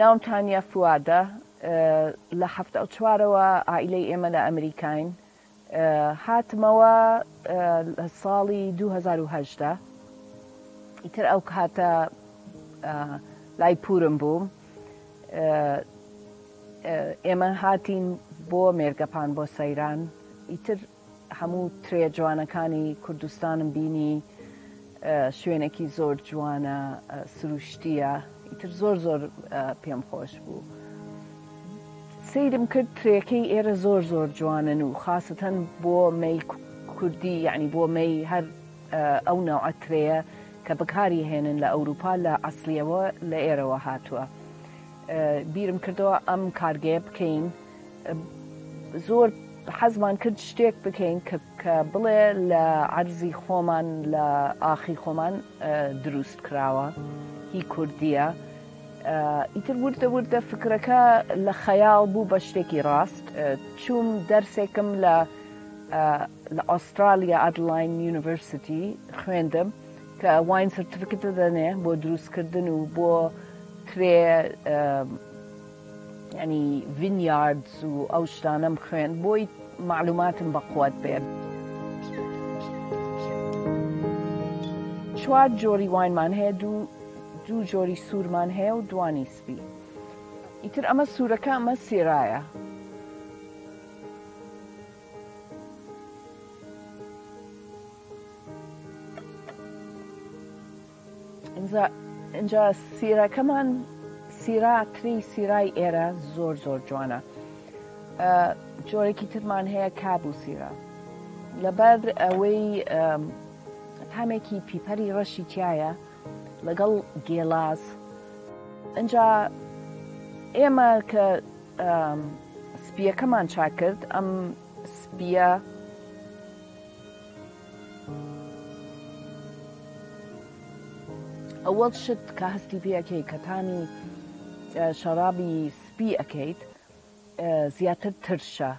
ناوم تانیا فوادە لە حەفتا و چوارەوە عائیلەی ئێمە لە ئەمریکاین هاتمەوە لە ساڵی 2010دا ئیتر ئەو کاتە لای پورم بووم ئێمە هاتین بۆ مێرگەپان بۆ سەیران ئیتر هەموو ترێ جوانەکانی کوردستانم بینی شوێنەکی زۆر جوانە سروشتیە ئیتر زۆر زۆر پێم خۆش بوو سیرم کرد ترێکەی ئێرە زۆر زۆر جوانن و خاستەن بۆ مەی کوردی یعنی بۆ مەی هەر ئەو ناوعەترەیە کە بەکاری هێنن لە ئەوروپا لە ئەسلیەوە لە ئێرەوە هاتووە بیرم کردەوە ئەم کارگەیە بکەین زۆر حەزمان کرد شتێک بکەین کە بڵێ لە عەرزی خۆمان لە ئاخی خۆمان دروست کراوە هی کوردیە ئیتر وردە وردە فکرەکە لە خەیاڵ بوو بە شتێکی ڕاست چوم دەرسێکم لە لە ئوسترالیا ئەدلاین یونیڤرسیتی خوێندم کە واین سرتفکتە دەنێ بۆ دروستکردن و بۆ ترێ یانی ڤینیاردس و ئەو شتانەم خوێند بۆی معلوماتم بەقوەت بێت. چوار جۆری واینمان هەیە دوو دوو جۆری سوورمان هەیە و دوانی سپی ئیتر ئەمە سوورەکە ئەمە سێرایە ئینجا سیرەکەمان سیرا تری سیرای ئێرە زۆر زۆر جوانە جۆرێکی ترمان هەیە کاب و سیرا لەبەر ئەوەی تامێکی پیپەری ڕەشی تایە لەگەڵ گێلاس ئەجا ئێمە کە سپیەکەمان چاکرد ئەم سپیە ئەوەڵ شت کە هەستی پێەکەی کە تامی شەڕابی سپی ئەەکەیت زیاتر ترشە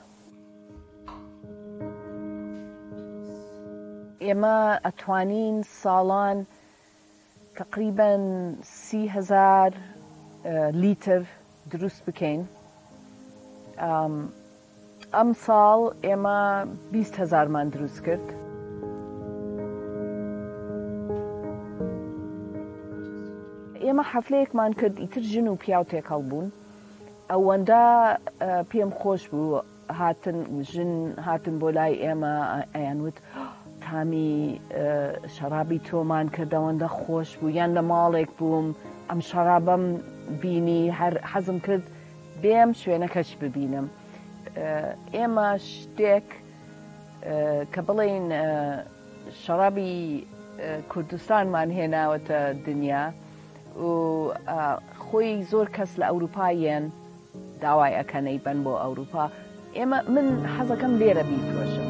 ئێمە ئەتوانین ساڵان تەقریبەن سی هەزار لیتر دروست بکەین ئەم ساڵ ئێمە بیست هەزارمان دروست کرد. ئێمە حەفلەیەکمان کرد ئیتر ژن و پیاو تێکەڵ بوون ئەوەندە پێم خۆش بوو هاتن ژن هاتن بۆ لای ئێمە ئەیان وت تامی شەرابی تۆمان کە دەوەندە خۆش بوو یان لە ماڵێک بووم ئەم شەرابەم بینی هەر حەزم کرد بێم شوێنەکەش ببینم ئێمە شتێک کە بڵین شەرابی کوردستانمان هێناوەتە دنیا و خۆی زۆر کەس لە ئەوروپایەن داوای ئەکە نەی بەن بۆ ئەوروپا ئێمە من حەزەکەم لێرە بیفرۆشم.